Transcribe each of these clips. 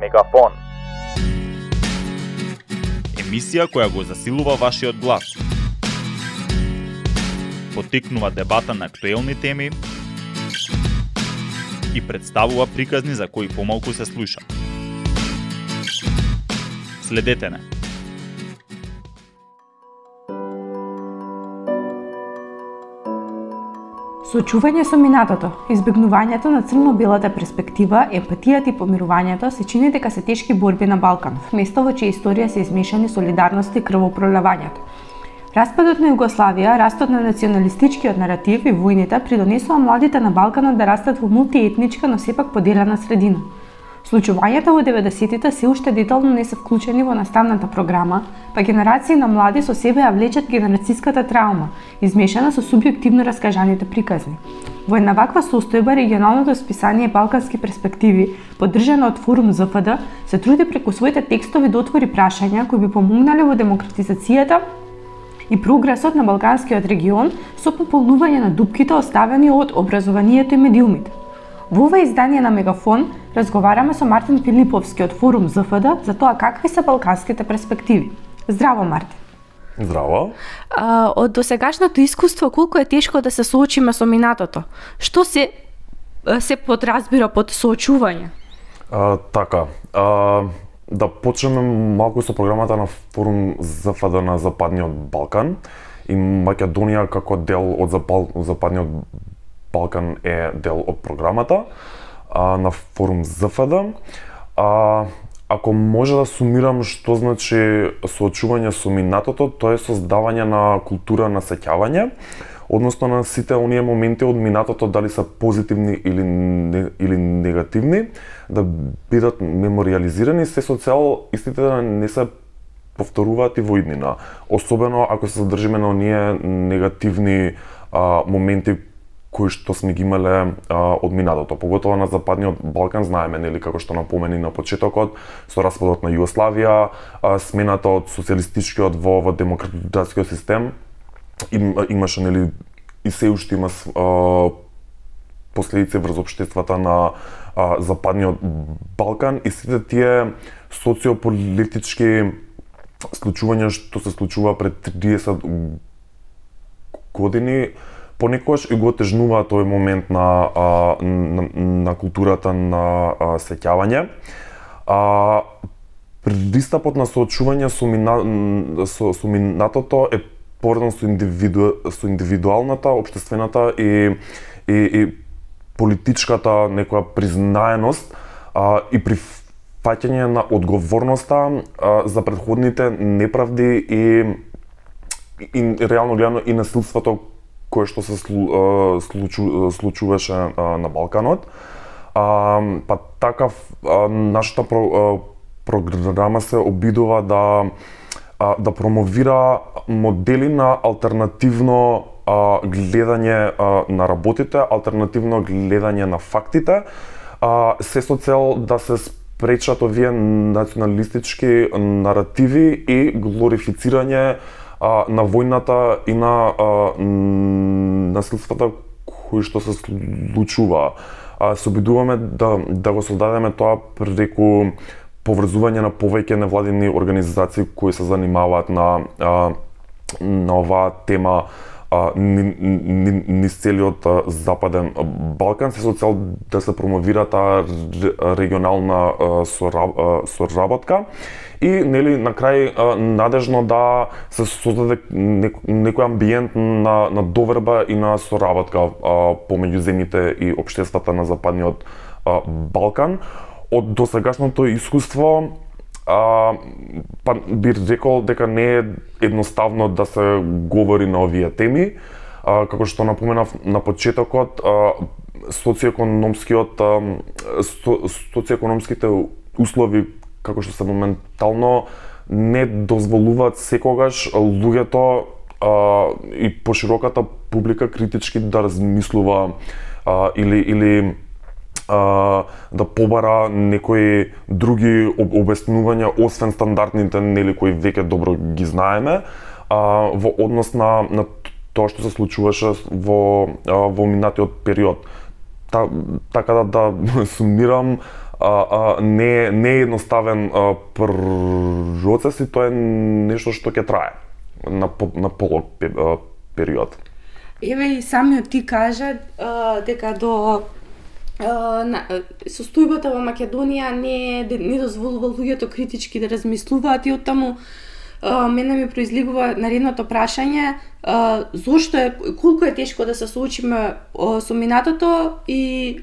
Мегафон. Емисија која го засилува вашиот глас. Потикнува дебата на актуелни теми и представува приказни за кои помалку се слуша. Следете не. Соочување со минатото, избегнувањето на црно-белата перспектива, емпатијата и помирувањето се чини дека се тешки борби на Балкан, место во чија историја се измешани солидарност и крвопролевањето. Распадот на Југославија, растот на националистичкиот наратив и војните придонесува младите на Балканот да растат во мултиетничка, но сепак поделена средина. Случувањата во 90-тите се уште детално не се вклучени во наставната програма, па генерации на млади со себе ја влечат генерацијската траума, измешана со субјективно раскажаните приказни. Во една ваква состојба регионалното списание Балкански перспективи, поддржано од форум ЗФД, се труди преку своите текстови да отвори прашања кои би помогнале во демократизацијата и прогресот на Балканскиот регион со пополнување на дупките оставени од образованието и медиумите. Во ова издание на Мегафон разговараме со Мартин Филиповски од форум ЗФД за тоа какви се балканските перспективи. Здраво, Мартин. Здраво. А, од досегашното искуство, колку е тешко да се соочиме со минатото? Што се се подразбира под соочување? А, така, а, да почнеме малку со програмата на форум ЗФД на Западниот Балкан и Македонија како дел од Западниот Балкан е дел од програмата а, на форум ЗФД. А, ако може да сумирам што значи соочување со минатото, тоа е создавање на култура на сеќавање, односно на сите оние моменти од минатото дали се позитивни или не, или негативни, да бидат мемориализирани се со цел истите да не се повторуваат и во иднина. Особено ако се задржиме на оние негативни а, моменти кои што сме ги имале а, од минатото, поготово на Западниот Балкан, знаеме, нели, како што напомени на почетокот, со распадот на Југославија, а, смената од социјалистичкиот во, во демократскиот систем, им, имаше, нели, и се уште има а, последици врз обштествата на а, Западниот Балкан и сите тие социополитички случувања што се случува пред 30 години, понекогаш и го отежнуваат тој момент на, а, на, на културата на а, сеќавање. А, пристапот на соочување со, мина, со, со минатото е поврзан со, индивиду, со индивидуалната, обштествената и, и, и политичката некоја признаеност а, и прифаќање на одговорноста а, за предходните неправди и, и реално гледано и насилството кое што се случу, случуваше на Балканот. А, па така нашата про, програма се обидува да да промовира модели на алтернативно гледање на работите, алтернативно гледање на фактите, се со цел да се спречат овие националистички наративи и глорифицирање а, на војната и на а, насилствата кои што се случува. А, се обидуваме да, да го создадеме тоа преку поврзување на повеќе невладени организации кои се занимаваат на а, на оваа тема низ целиот западен Балкан се со цел да се промовира таа регионална соработка и нели на крај надежно да се создаде некој амбиент на на доверба и на соработка помеѓу земјите и општествата на западниот Балкан. Од досегашното искуство а, па би рекол дека не е едноставно да се говори на овие теми. А, како што напоменав на почетокот, а, социоекономскиот со, социоекономските услови како што се моментално не дозволуваат секогаш луѓето а, и пошироката публика критички да размислува а, или или а, да побара некои други обяснувања освен стандардните нели кои веќе добро ги знаеме а, во однос на на тоа што се случуваше во а, во минатиот период. Та, така да да сумирам а, а, не не е едноставен а, процес и тоа е нешто што ќе трае на на полог период. Еве и самиот ти кажа а, дека до на, состојбата во Македонија не не дозволува луѓето критички да размислуваат и оттаму мене ми произлегува наредното прашање зошто е колку е тешко да се соочиме со минатото и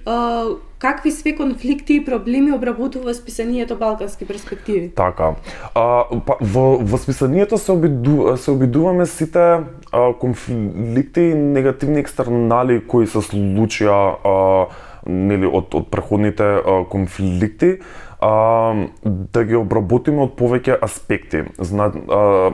какви све конфликти и проблеми обработува списанието Балкански перспективи. Така. А, па, во, во списанието се, обиду, се обидуваме сите а, конфликти и негативни екстернали кои се случија а, нели од од преходните конфликти а, да ги обработиме од повеќе аспекти. Зна, а,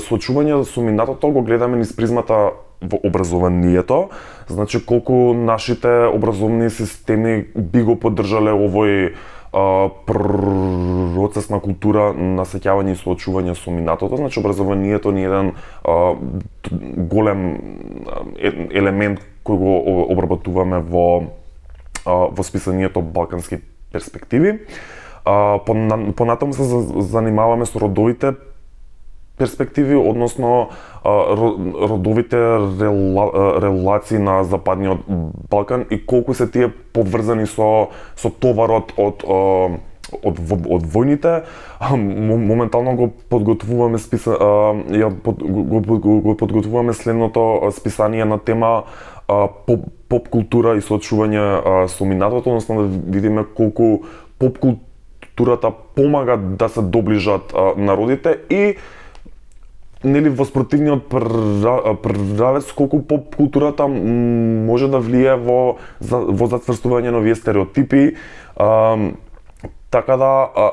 со минатото го гледаме низ призмата во образованието, значи колку нашите образовни системи би го поддржале овој а, процес на култура на сеќавање и соочување со минатото, значи образованието ни е еден а, голем елемент кој го обработуваме во а, во списанието Балкански перспективи. Понатаму се занимаваме со родовите перспективи, односно родовите рела, релации на Западниот Балкан и колку се тие поврзани со со товарот од а, од, од војните, моментално го подготвуваме списа, ја под, го, го, го, подготвуваме следното списание на тема а, поп, поп култура и соочување со минатото, односно да видиме колку поп културата помага да се доближат а, народите и нели во спротивниот правец колку поп културата може да влие во во зацврстување на овие стереотипи. А, така да а,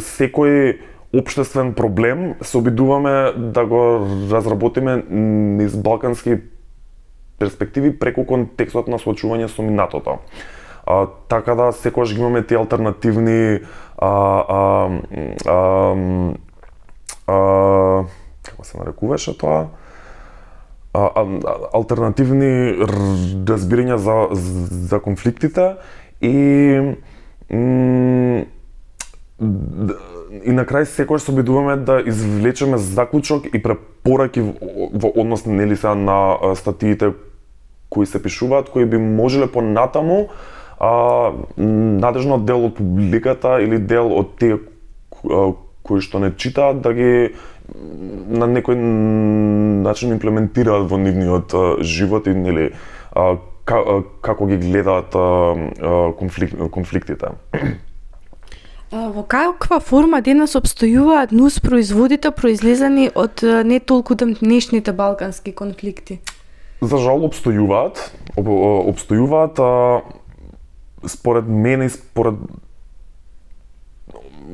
секој обштествен проблем се обидуваме да го разработиме низ балкански перспективи преку контекстот на соочување со минатото. А, така да секогаш ги имаме тие алтернативни а, а, а, а, како се нарекуваше тоа? А, а, алтернативни разбирања за, за конфликтите и и на крај секогаш се обидуваме да извлечеме заклучок и препораки во, во однос нели се на статиите кои се пишуваат, кои би можеле понатаму а, надежно дел од публиката или дел од тие кои што не читаат да ги на некој начин имплементираат во нивниот живот и нели а, ка, а, како ги гледаат а, конфликт, конфликтите. Во каква форма денес обстојуваат нус производите произлезани од не толку днешните балкански конфликти? За жал обстојуваат, об, обстојуваат а, според мене и според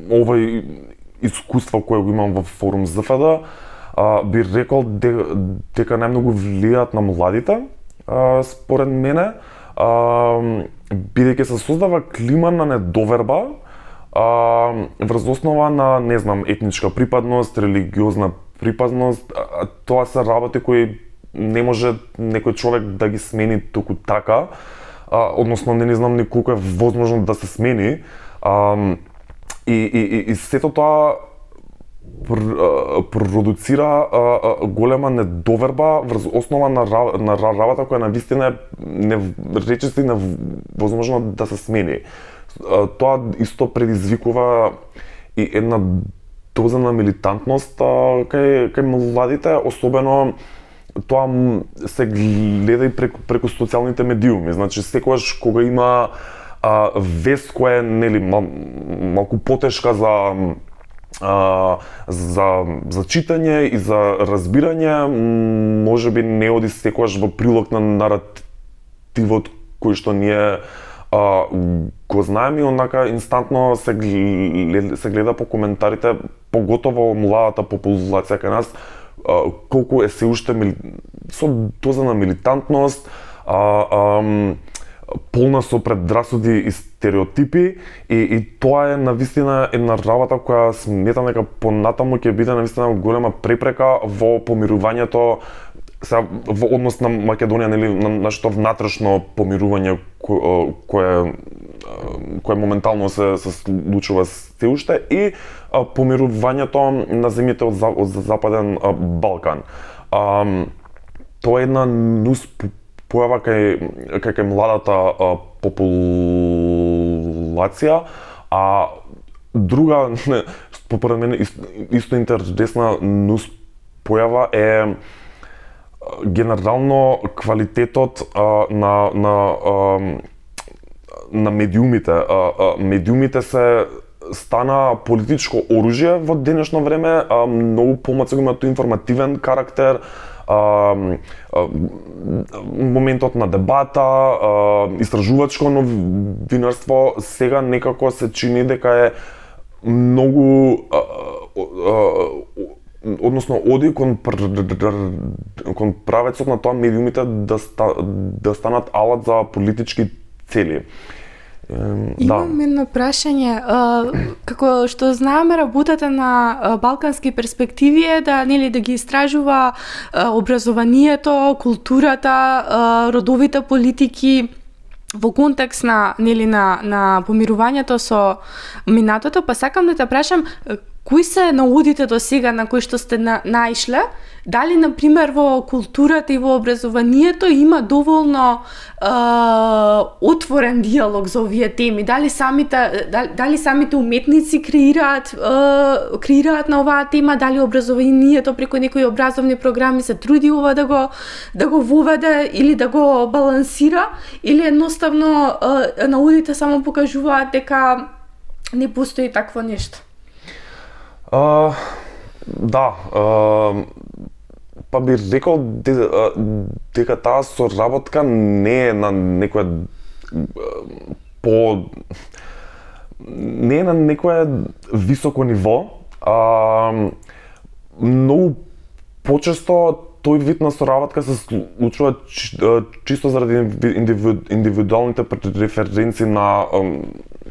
овој искуство кое го имам во форум ЗФД, а, би рекол де, дека најмногу влијаат на младите, а, според мене, а, бидејќи се создава клима на недоверба, а, врз основа на, не знам, етничка припадност, религиозна припадност, а, тоа се работи кои не може некој човек да ги смени току така, а, односно не, не знам ни колку е возможно да се смени. А, и, и, и, и сето тоа продуцира голема недоверба врз основа на, на работа која навистина е не, речисти невозможно да се смени. Тоа исто предизвикува и една доза на милитантност а, кај, кај младите, особено тоа се гледа и преку, преку социјалните медиуми. Значи, секогаш кога има а, вест која е нели мал, малку потешка за а, за за читање и за разбирање, може би не оди секогаш во прилог на наративот кој што ние а, го знаеме и онака инстантно се гледа, се гледа по коментарите, поготово младата популација кај нас, а, колку е се уште мили... со доза на милитантност, а, а, полна со предрасуди и стереотипи и, и тоа е навистина една работа која сметам дека понатаму ќе биде навистина голема препрека во помирувањето са, во однос на Македонија нели на нашето внатрешно помирување ко- кое кое моментално се се случува се уште и а, помирувањето на земјите од, од западен а, Балкан. А, тоа е една нус појава кај кај, кај младата а, популација, а друга според мене исто интересна нус појава е а, генерално квалитетот а, на на а, на медиумите. А, а, медиумите се стана политичко оружје во денешно време, а, многу помалку има тој информативен карактер, а, а, моментот на дебата, а, истражувачко новинарство сега некако се чини дека е многу а, а, односно оди кон пр- кон правецот на тоа медиумите да ста, да станат алат за политички цели. Ем, да. Имам едно прашање, како што знаеме работата на балкански перспективи е да нели да ги истражува образованието, културата, родовите политики во контекст на нели на на помирувањето со минатото, па сакам да те прашам кои се наудите до сега на кои што сте на, наишле? Дали, на пример, во културата и во образованието има доволно е, отворен диалог за овие теми? Дали самите, дали, дали самите уметници креираат, е, креираат на оваа тема? Дали образованието преку некои образовни програми се труди ова да го, да го воведе или да го балансира? Или едноставно е, наудите само покажуваат дека не постои такво нешто? А, да, а, па би рекол дека таа соработка не е на некоја по не е на некое високо ниво. А, многу почесто тој вид на соработка се случува чисто заради индивиду, индивидуалните преференции на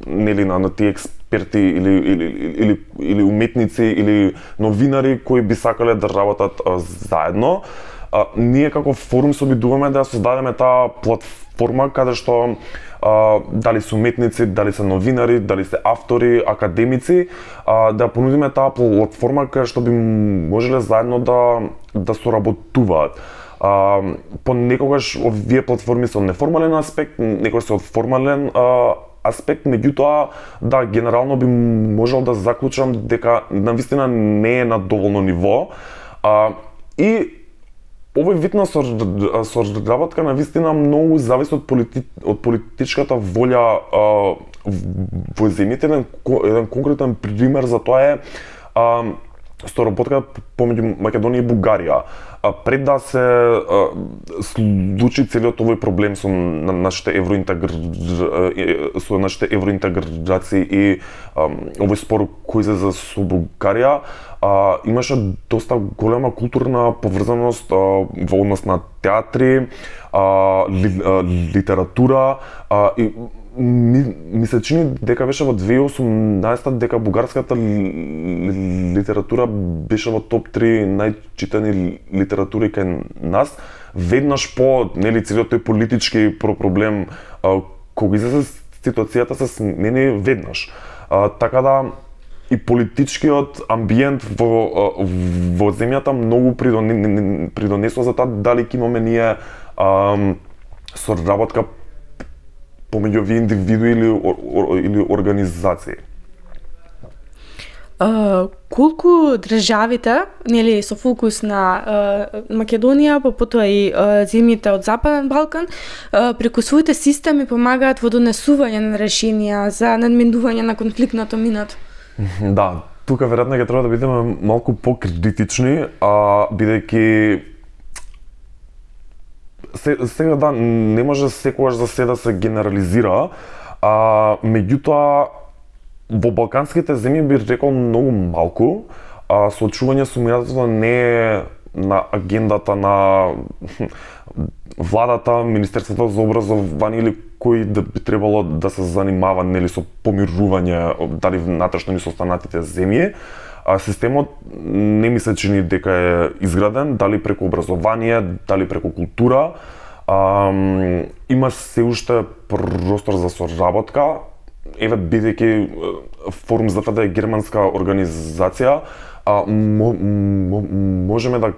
нели на, на тие експерти или, или, или, или уметници или новинари кои би сакале да работат а, заедно. А, ние како форум се обидуваме да создадеме таа платформа каде што а, дали се уметници, дали се новинари, дали се автори, академици, а, да понудиме таа платформа каде што би можеле заедно да да соработуваат. А, понекогаш овие платформи се од неформален аспект, некогаш се од формален а, аспект, меѓутоа, да, генерално би можел да заклучам дека навистина не е на доволно ниво. А, и овој вид на сор- соработка на вистина многу зависи од, полити, од политичката волја а, во земјите. Еден, еден конкретен пример за тоа е а, соработка помеѓу Македонија и Бугарија. А, пред да се а, случи целиот овој проблем со на- нашите евроинтегр со нашите евроинтеграции и а, овој спор кој се за со Бугарија, а, имаше доста голема културна поврзаност а, во однос на театри, а, ли, а, литература а, и ми, ми се чини дека беше во 2018 дека бугарската литература беше во топ 3 најчитани литератури кај нас веднаш по нели целиот тој политички проблем кога излезе ситуацијата се смени веднаш. А, така да и политичкиот амбиент во во земјата многу придонесува за тоа дали ќе имаме ние ам, соработка помеѓу овие индивидуи или ор, ор, или организации. Uh, колку државите, нели со фокус на uh, Македонија, па потоа и uh, земјите од Западен Балкан, uh, преку своите системи помагаат во донесување на решенија за надминување на конфликтното минато? Да, тука веројатно ќе треба да бидеме малку покритични, а бидејќи се, сега да не може секогаш за се да се генерализира, а меѓутоа во балканските земји би рекол многу малку, а соочување со минатото не е на агендата на владата, Министерството за образование или кој да би требало да се занимава нели со помирување дали внатрешно или со останатите земји а, системот не ми се чини дека е изграден, дали преку образование, дали преку култура. А, има се уште простор за соработка, еве бидејќи форум ЗФД да е германска организација, а, мо, мо, можеме да,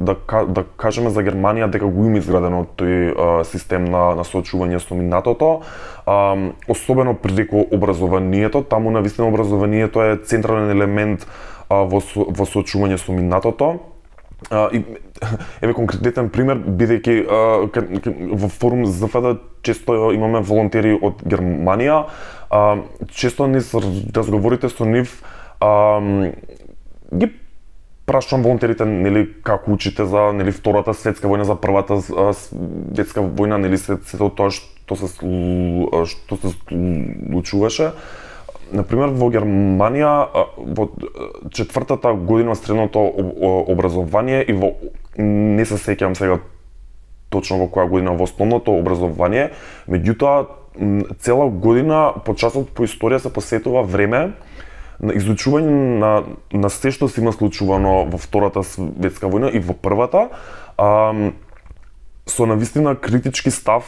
да, да кажеме за Германија дека го има изградено тој а, систем на, на соочување со минатото, а, особено преку образованието, таму на вистина образованието е централен елемент а, во, во соочување со минатото. А, и, еве конкретен пример, бидејќи во форум ЗФД често имаме волонтери од Германија, а, често низ разговорите со нив а, ги прашувам волонтерите нели како учите за нели втората светска војна, за првата светска војна, нели се сето тоа што се што се случуваше. Например, во Германија во четвртата година средното образование и во не се сеќавам сега точно во која година во основното образование, меѓутоа цела година по часот по историја се посетува време на изучување на, на се што се има случувано во Втората светска војна и во Првата, а, со навистина критички став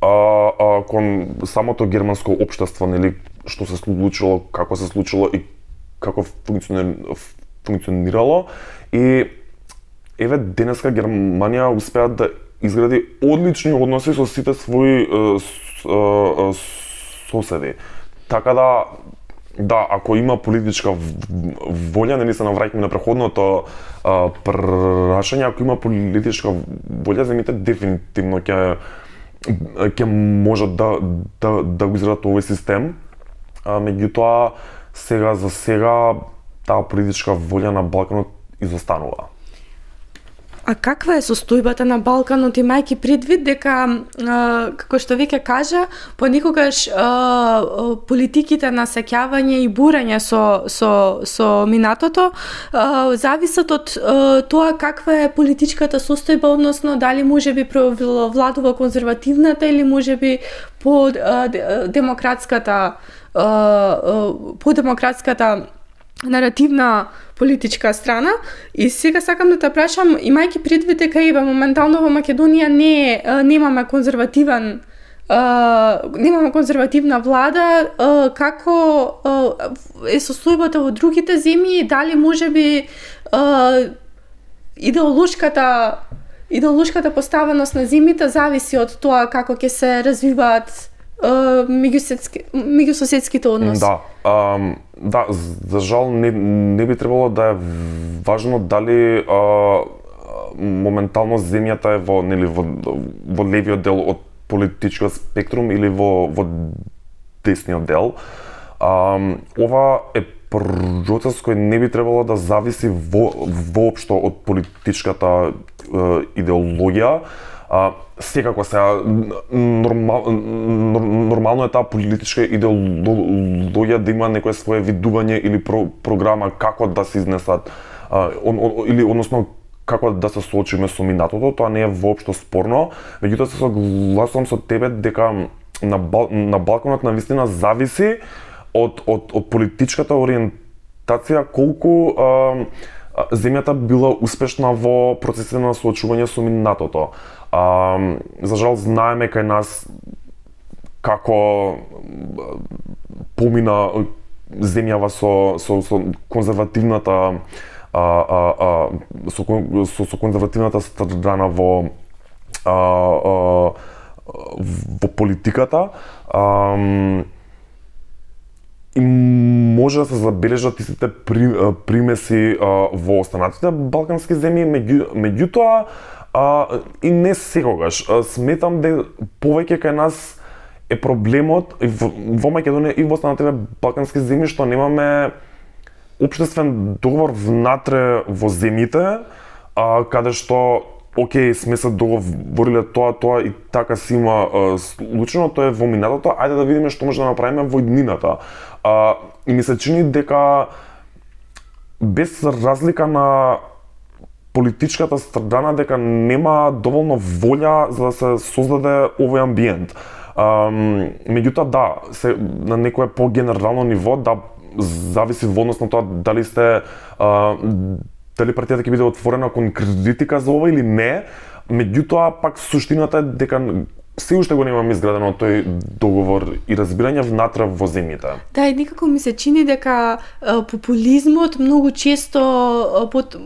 а, а, кон самото германско општество, нели, што се случило, како се случило и како функционирало и еве денеска Германија успеа да изгради одлични односи со сите своји соседи. Така да Да, ако има политичка волја, нели се навраќаме на преходното прашање, ако има политичка волја, земите дефинитивно ќе ќе можат да да да го изградат овој систем. А, меѓутоа сега за сега таа политичка волја на Балканот изостанува. А каква е состојбата на Балканот? Имајќи предвид дека а, како што веќе кажа, понекогаш а, политиките на сеќавање и бурање со со со минатото а, зависат од а, тоа каква е политичката состојба, односно дали може би владува конзервативната или може би по а, демократската а, по демократската наративна политичка страна. И сега сакам да те прашам имајќи предвид дека еве моментално во Македонија не немаме конзервативен Uh, немаме конзервативна влада, uh, како uh, е состојбата во другите земји, дали може би идеолошката идеолошката поставеност на земјите зависи од тоа како ќе се развиваат меѓусоседските односи. Да, А, да, за жал не, не би требало да е важно дали а, моментално земјата е во нели во, во левиот дел од политичкиот спектрум или во во десниот дел. А, ова е процес кој не би требало да зависи во, воопшто од политичката е, идеологија, А, секако се нормал, нормално е таа политичка идеологија да има некое свое видување или про, програма како да се изнесат а, он, он, или односно како да се соочиме со минатото, тоа не е воопшто спорно, меѓутоа се согласувам со тебе дека на, Бал, на Балканот на вистина зависи од, од, од политичката ориентација колку а, земјата била успешна во процесите на соочување со минатото. А, за жал знаеме кај нас како помина земјава со, со, со конзервативната а, а, а, со, со, со конзервативната страна во а, а, во политиката. А, и може да се забележат истите при, примеси а, во останатите балкански земји, меѓу, меѓутоа а, и не секогаш. А, сметам дека повеќе кај нас е проблемот и во, во Македонија и во останатите балкански земји што немаме обществен договор внатре во земјите, а, каде што окей, сме се договориле тоа, тоа и така си има случено, тоа е во минатото, ајде да видиме што може да направиме во иднината. А, и ми се чини дека без разлика на политичката страна дека нема доволно волја за да се создаде овој амбиент. Меѓутоа да, се на некое погенерално ниво да зависи во однос на тоа дали сте а, дали партијата ќе биде отворена кон критика за ова или не, меѓутоа пак суштината е дека се уште го немаме изградено тој договор и разбирање внатре во земјите. Да, и некако ми се чини дека популизмот многу често под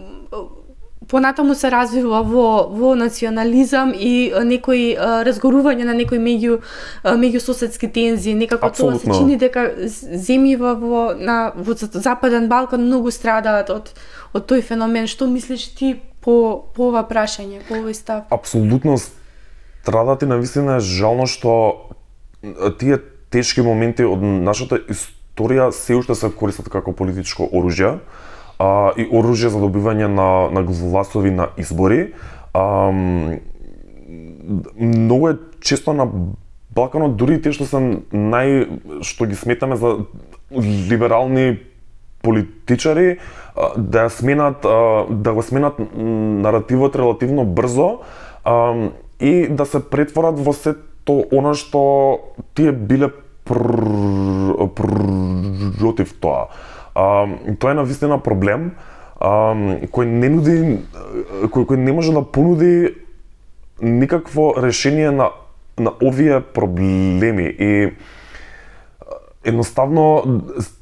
понатаму се развива во во национализам и некои разгорување на некои меѓу меѓу соседски тензии, некако Абсолютно. тоа се чини дека земјива во на во западен Балкан многу страдаат од од тој феномен. Што мислиш ти по по ова прашање, по овој став? Апсолутно страдат и навистина е жално што тие тешки моменти од нашата историја се уште се користат како политичко оружје а, и оружје за добивање на, на гласови на избори. А, многу е често на Балканот дури тие што се нај што ги сметаме за либерални политичари да ја сменат да го сменат наративот релативно брзо и да се претворат во сето она што тие биле против тоа. А, тоа е навистина проблем а, кој не нуди кој, кој не може да понуди никакво решение на на овие проблеми и едноставно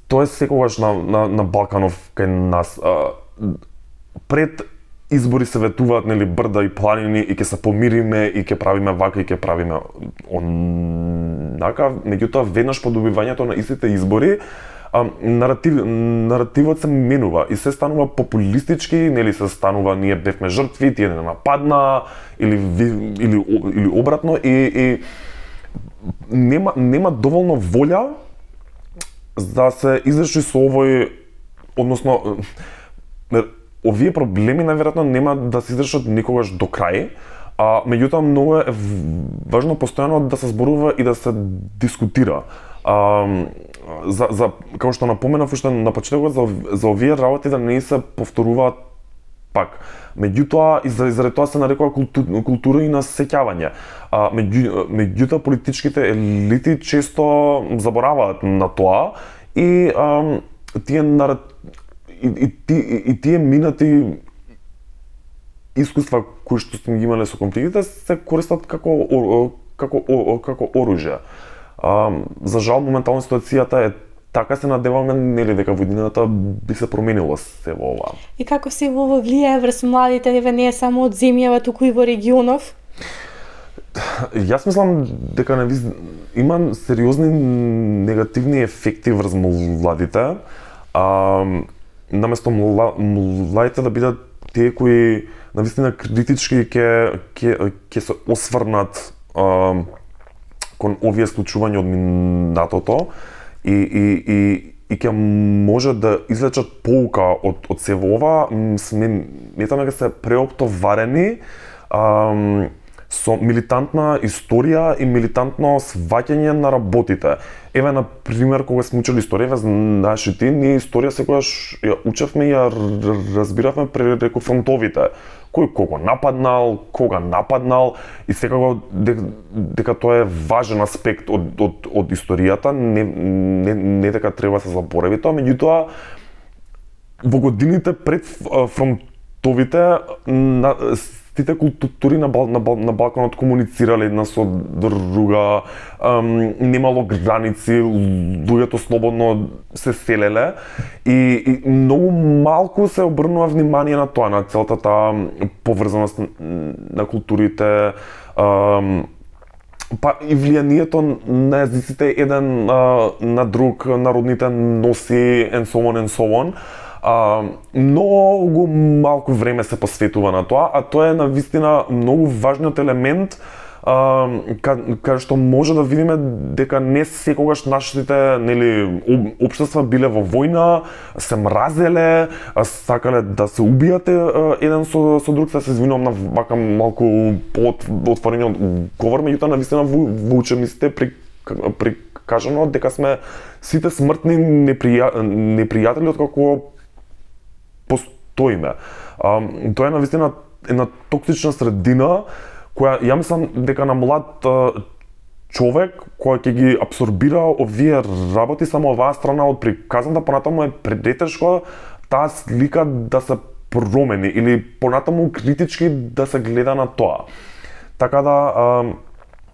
тоа е секогаш на, на, на Балканов кај нас. А, пред избори се ветуваат нели брда и планини и ќе се помириме и ќе правиме вака и ќе правиме онака, меѓутоа веднаш по добивањето на истите избори а, наратив, наративот се менува и се станува популистички, нели се станува ние бевме жртви, тие не нападна или или или обратно и и нема нема доволно волја за да се изреши со овој односно овие проблеми најверојатно нема да се изрешат никогаш до крај, а меѓутоа многу е важно постојано да се зборува и да се дискутира. А, за, за како што напоменав уште на почетокот за, за овие работи да не се повторуваат пак. Меѓутоа, и заради тоа се нарекува култур, култура и на сеќавање. А, меѓу, меѓутоа, политичките елити често забораваат на тоа и а, тие нар и, и, и, и тие минати искуства кои што сме ги имале со конфликтите се користат како како како оружје. А, за жал моментално ситуацијата е така се надеваме нели дека водината би се променило се во ова. И како се во ова влијае врз младите, еве не само од земјава, туку и во регионов? Јас мислам дека не има сериозни негативни ефекти врз младите. А, наместо младите да бидат тие кои навистина критички ќе ќе ќе се осврнат а, кон овие случувања од минатото и, и, и, и ќе може да излечат поука од, од се ова, сметаме дека се преоптоварени. А, со милитантна историја и милитантно сваќање на работите. Еве на пример кога сме учели историја, знаеш ти, ние историја секогаш ја учевме и ја разбиравме преку фронтовите кој кого нападнал, кога нападнал и секако дека, дека тоа е важен аспект од, од, од историјата, не, не, не дека треба се заборави тоа, меѓутоа во годините пред фронтовите на, сите култури на, Бал, на, Бал, на Балканот комуницирале една со друга, ам, немало граници, луѓето слободно се селеле. И, и многу малку се обрнува внимание на тоа, на целата таа поврзаност на културите, ам, па и влијанието на езиците еден а, на друг, народните носи and so on and so on а, многу малку време се посветува на тоа, а тоа е на вистина многу важниот елемент а, што може да видиме дека не секогаш нашите нели општества биле во војна, се мразеле, сакале да се убијате еден со со друг, се извинувам на вака малку отворениот говор, меѓутоа на вистина во, во учениците при прикажано дека сме сите смртни неприја, непријатели од како постоиме. А, тоа е навистина една токсична средина која ја мислам дека на млад а, човек кој ќе ги абсорбира овие работи само оваа страна од приказната, понатаму е предетешко таа слика да се промени или понатаму критички да се гледа на тоа. Така да, а,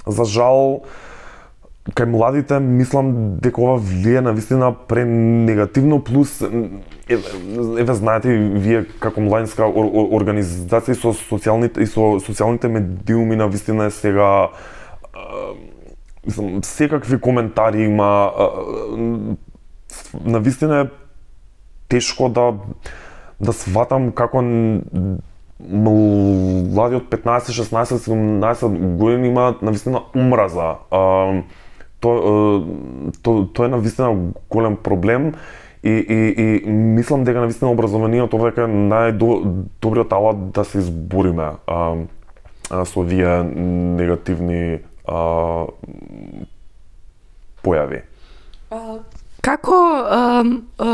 за жал, кај младите мислам дека ова влие на вистина пренегативно плюс еве, знаете вие како младинска организација со социјалните и со социјалните медиуми на вистина е сега мислам секакви коментари има на вистина е тешко да да сватам како млади од 15, 16, 17 години имаат навистина умраза. А, то, то, е навистина голем проблем и, и, и мислам дека навистина образованието дека е најдобриот алат да се избориме а, а, со овие негативни а, појави. Како а, а,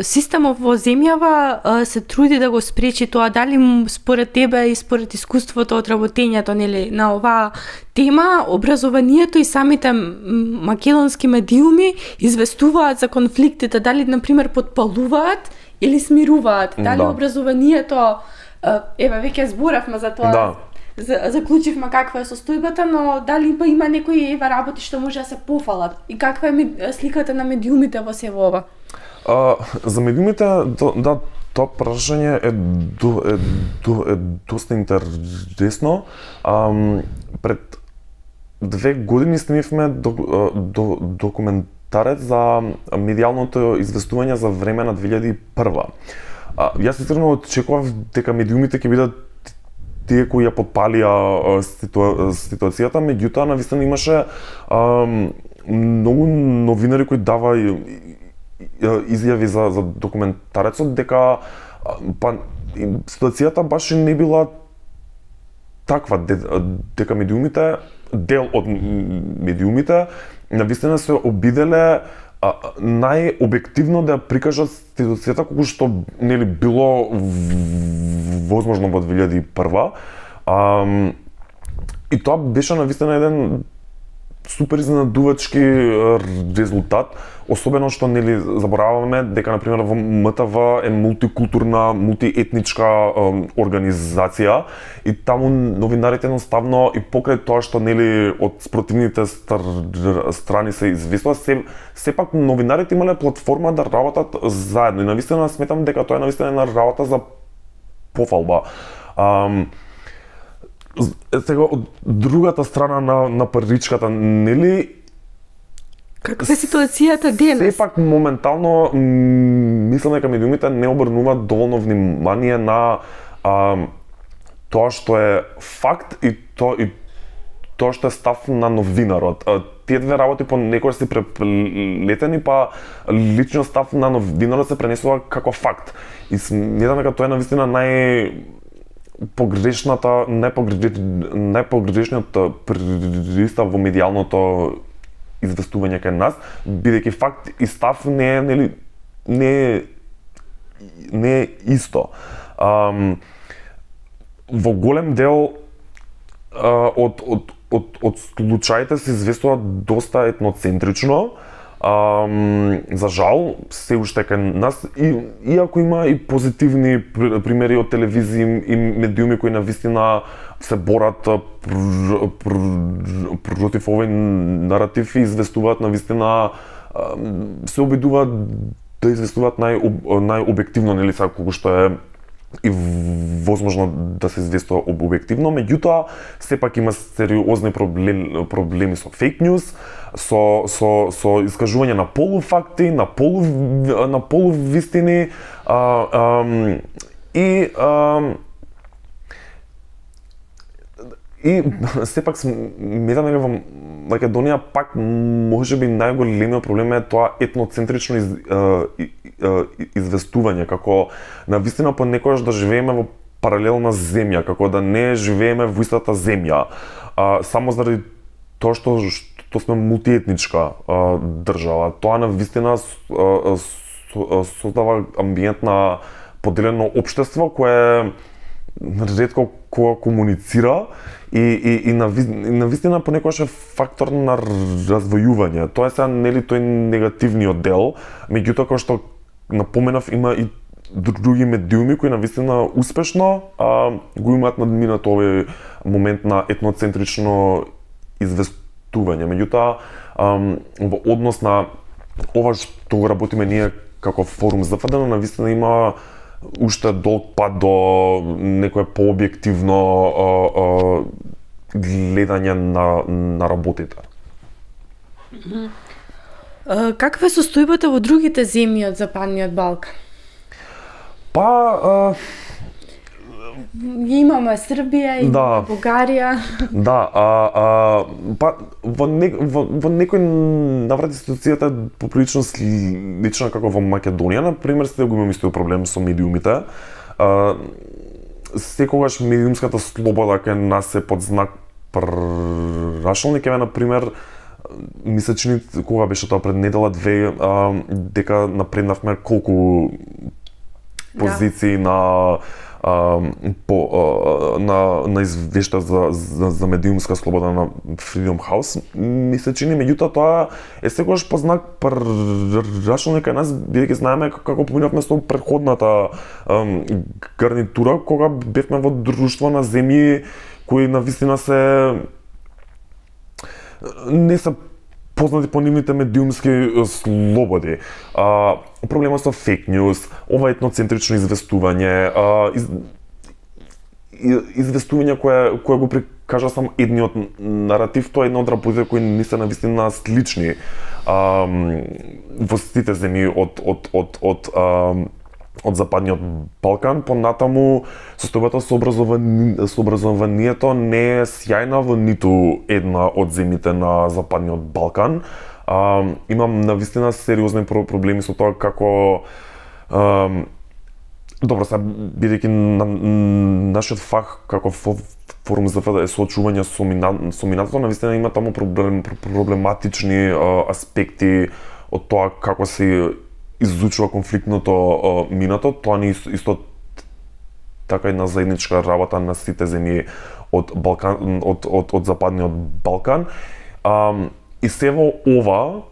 системов во земјава а, се труди да го спречи тоа? Дали според тебе и според искуството од работењето нели, на оваа тема, образованието и самите македонски медиуми известуваат за конфликтите? Дали, например, подпалуваат или смируваат? Дали да. образованието... Еве, веќе зборавме за тоа. Да заклучивме каква е состојбата, но дали па има некои ева работи што може да се пофалат и каква е сликата на медиумите во се ова? А, за медиумите, да, тоа прашање е, до, е, до, е доста интересно. А, пред две години снимивме до, до, документарец за медиалното известување за време на 2001. А, јас искрено очекував дека медиумите ќе бидат тие кои ја подпалија ситуа, ситуацијата, меѓутоа навистина имаше а, многу новинари кои дава изјави за, за документарецот дека па ситуацијата баш не била таква дека медиумите дел од медиумите навистина се обиделе најобјективно да прикажат ситуацијата колку што нели било возможно во 2001. А, и тоа беше на вистина еден супер изненадувачки резултат, особено што нели забораваме дека на пример во МТВ е мултикултурна, мултиетничка организација и таму новинарите едноставно и покрај тоа што нели од спротивните стар, страни се известува, се сепак новинарите имале платформа да работат заедно и навистина сметам дека тоа е навистина една работа за пофалба. Um, сега од другата страна на на паричката, нели Каква е ситуацијата денес? Сепак моментално мислам дека медиумите не обрнуваат доволно внимание на а, тоа што е факт и то и тоа што е став на новинарот. Тие две работи по некој се преплетени, па лично став на новинарот се пренесува како факт. И сметам дека тоа е навистина нај погрешната, непогрешниот пристап во медијалното известување кај нас, бидејќи факт и став не е нели не е не е исто. Ам, во голем дел uh, од, од, од, од случаите се известува доста етноцентрично, Um, за жал, се уште кај нас, и, иако има и позитивни примери од телевизии и медиуми кои навистина се борат пр, пр, против овој наратив и известуваат навистина се обидуваат да известуваат нај, најобјективно, нели сега што е и возможно да се известува објективно, меѓутоа сепак има сериозни проблем, проблеми со фейк ньюс, со со со искажување на полуфакти, на полу на полувистини а, а, и а, И сепак сметам дека во Македонија пак можеби најголемиот проблем е тоа етноцентрично из, е, е, известување како на вистина понекогаш да живееме во паралелна земја, како да не живееме во истата земја. А, само заради тоа што што сме мултиетничка а, држава. Тоа на вистина создава амбиент на поделено општество кое Значи, ретко кога комуницира и, и, и на, и на вистина понекогаш е фактор на развојување. Тоа е сега нели тој негативниот дел, меѓутоа како што напоменав има и други медиуми кои на вистина успешно а, го имаат надминат овој момент на етноцентрично известување. Меѓутоа, во однос на ова што го работиме ние како форум за ФДН, на вистина има уште долг пат до некое пообјективно гледање на, на работите. Каква е состојбата во другите земји од Западниот Балкан? Па, а, Имаме Србија, имаме Да. Бугарија. Да, а, а, па во, не, во, во некој наврати ситуацијата е поприлично слична како во Македонија, на пример, сте го имаме истиот проблем со медиумите. А, секогаш медиумската слобода кај нас е под знак прашални, ке на пример ми се чини кога беше тоа пред недела две а, дека напреднавме колку позиции на а, по а, на на извешта за, за за медиумска слобода на Freedom House ми се чини меѓутоа тоа е секогаш по знак прашно кај нас бидејќи знаеме како поминавме со предходната ам, гарнитура кога бевме во друштво на земји кои на вистина се не се познати по нивните медиумски слободи. А, проблема со фейк news, ова етноцентрично известување, а, из, известување кое кое го прикажа само едниот наратив, тоа е една од работите кои не се навистина слични а, во сите земји од од од од а, од западниот Балкан, понатаму состојбата со образовани, со образованието не е сјајна во ниту една од земјите на западниот Балкан. А, имам навистина сериозни проблеми со тоа како а, Добро, сега бидејќи на, нашиот фах како форум за е соочување со, мина, со минатото, навистина има таму проблем, проблематични а, аспекти од тоа како се изучува конфликтното минато, тоа не е исто, исто така една заедничка работа на сите земји од Балкан од од од западниот Балкан. А, и се во ова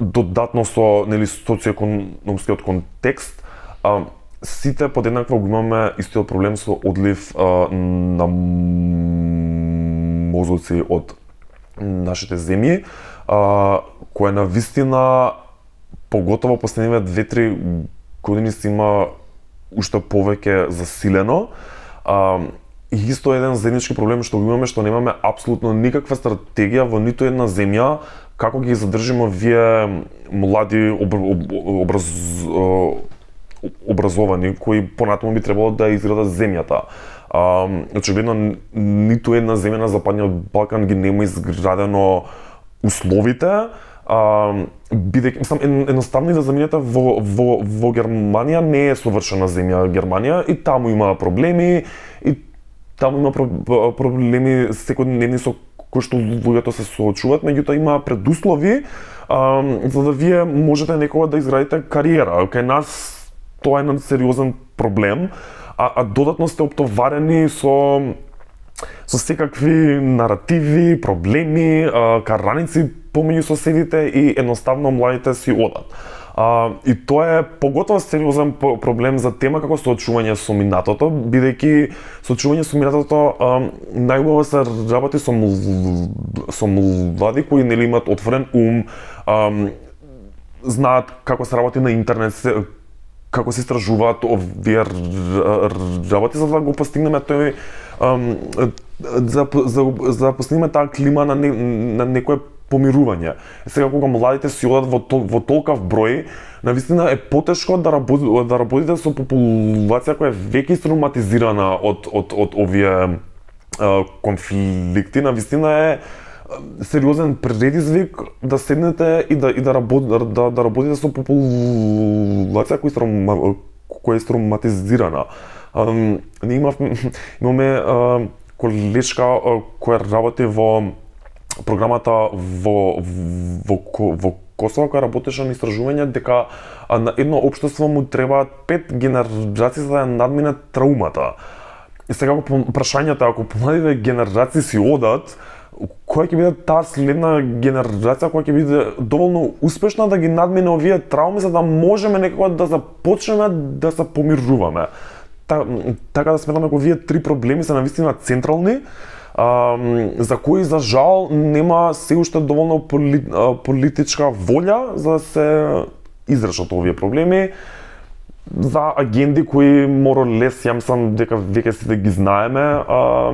додатно со нели социоекономскиот контекст, а, сите подеднакво го имаме истиот проблем со одлив а, на мозоци од нашите земји, а, која на вистина поготово последниве 2-3 години се има уште повеќе засилено. А, и исто еден заеднички проблем што го имаме што немаме апсолутно никаква стратегија во ниту една земја како ги задржиме вие млади об, об, образ, образовани кои понатаму би требало да изградат земјата. А, очигледно ниту една земја на западниот Балкан ги нема изградено условите, бидејќи мислам едноставно и да во, во, во Германија не е совршена земја Германија и таму има проблеми и таму има про, проблеми секојдневни со кои што луѓето се соочуваат, меѓутоа има предуслови а, за да вие можете некога да изградите кариера. Кај нас тоа е еден сериозен проблем, а, а додатно сте оптоварени со со секакви наративи, проблеми, караници помеѓу соседите и едноставно младите си одат. А, и тоа е поготово сериозен проблем за тема како соочување со минатото, бидејќи соочување со минатото а, најубаво се работи со мл... со млади кои нели имаат отворен ум, а, знаат како се работи на интернет, како се истражуваат овие работи за да го постигнеме тој за, за, за да постигнеме таа клима на, не, на некое помирување. Сега кога младите си одат во, тол, во толкав број, навистина е потешко да, работи, да работите со популација која е веќе травматизирана од, од, од овие а, конфликти. Навистина е сериозен предизвик да седнете и да и да, работ, да, да, работите со популација која е травма, која е травматизирана. Ние имавме, имаме колешка која работи во програмата во во во Косово која работеше на истражување дека на едно општество му требаат пет генерации за да ја надмине траумата. сега ако прашањето ако помладите генерации си одат, која ќе биде таа следна генерација која ќе биде доволно успешна да ги надмине овие трауми за да можеме некако да започнеме да се помируваме. Та, така да сметам дека овие три проблеми се навистина централни, а, за кои за жал нема се уште доволно поли, а, политичка волја за да се изрешат овие проблеми за агенди кои лес јам сам дека веќе сите да ги знаеме, а,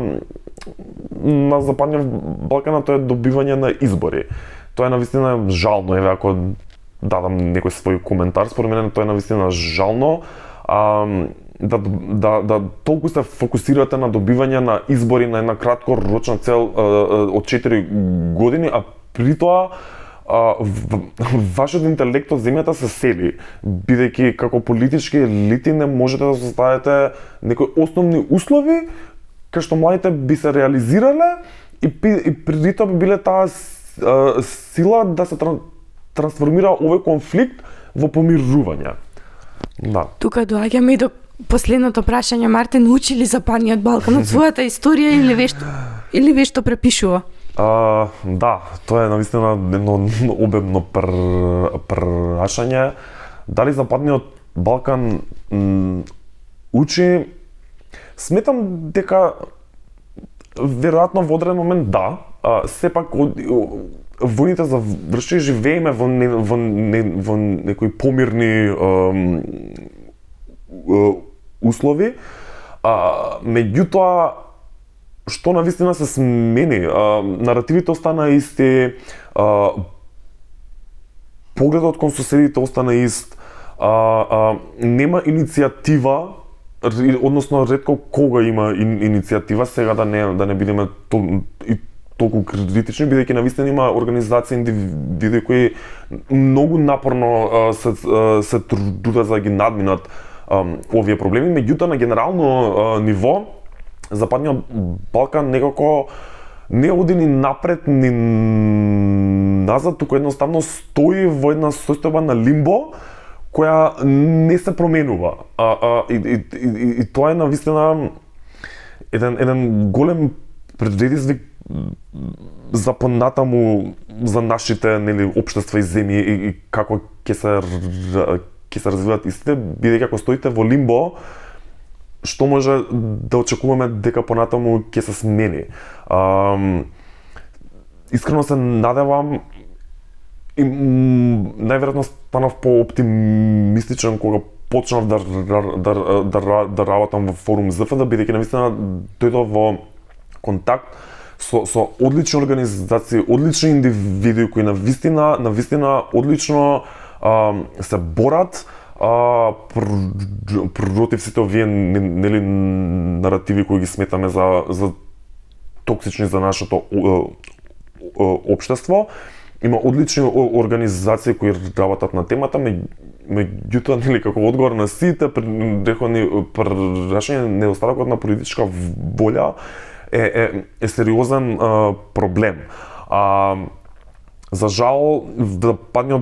на Западниот Балкан тоа е добивање на избори. Тоа е навистина жално, еве ако дадам некој свој коментар, според мене тоа е навистина жално. А, да, да, да толку се фокусирате на добивање на избори на една краткорочна цел а, од 4 години, а при тоа а, в, вашиот интелект од земјата се сели, бидејќи како политички елити не можете да составите некои основни услови кај што младите би се реализирале и, и при тоа би биле таа сила да се тран, трансформира овој конфликт во помирување. Да. Тука доаѓаме и до последното прашање Мартин учи ли Западниот Балкан од својата историја или вешто или вешто препишува? А, да, тоа е навистина едно обемно пр, прашање. Дали Западниот Балкан учи Сметам дека веројатно во одреден момент да, а, сепак војните заврши живееме во не, во, не, во некои помирни услови. А, меѓутоа што на вистина се смени, а, наративите остана исти, а, погледот кон соседите остана ист, а, а, нема иницијатива односно ретко кога има ин, иницијатива сега да не да не бидеме тол, и толку критични бидејќи навистина има организации индивиди кои многу напорно се се трудат за да ги надминат овие проблеми, меѓутоа на генерално ниво Западниот Балкан некако не оди ни напред ни назад, туку едноставно стои во една состојба на лимбо која не се променува. А, а, и, и, и, и тоа е навистина еден, еден голем предизвик за понатаму за нашите нели општества и земји и, и како ќе се ќе се развиват истите, бидејќи ако стоите во лимбо, што може да очекуваме дека понатаму ќе се смени. А, искрено се надевам и најверојатно станав по-оптимистичен кога почнав да, да, да, да, да работам во форум ЗФД, бидејќи навистина дојдов во контакт со, со одлични организации, одлични индивидуи кои на вистина, на вистина одлично а, се борат а, пр, против сите овие нели наративи кои ги сметаме за за токсични за нашето општество има одлични организации кои работат на темата, меѓутоа нели како одговор на сите предходни прашања недостатокот на политичка волја е е, е сериозен а, проблем. А, за жал да поне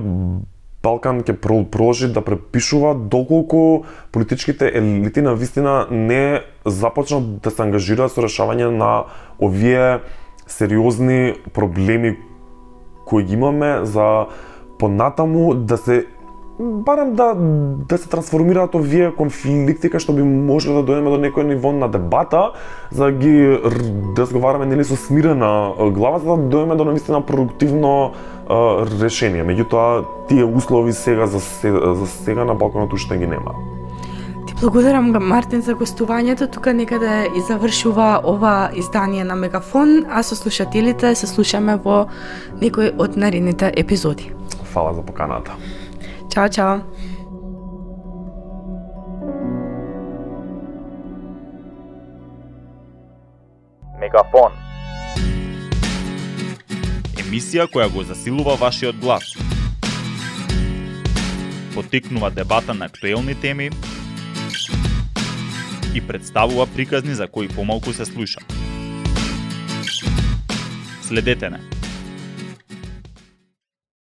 Балкан ќе продолжи да препишува доколку политичките елити на вистина не започнат да се ангажираат со решавање на овие сериозни проблеми кои ги имаме за понатаму да се барем да да се трансформираат овие конфликти кај што би можеле да дојдеме до некој ниво на дебата за да ги разговараме нели со смирена глава за да дојдеме до навистина продуктивно а, решение. Меѓутоа тие услови сега за сега, за сега на Балканот уште ги нема. Благодарам га Мартин за гостувањето. Тука некаде и завршува ова издание на Мегафон, а со слушателите се слушаме во некој од наредните епизоди. Фала за поканата. Чао, чао. Мегафон. Емисија која го засилува вашиот глас. Потикнува дебата на актуелни теми и представува приказни за кои помалку се слуша. Следете не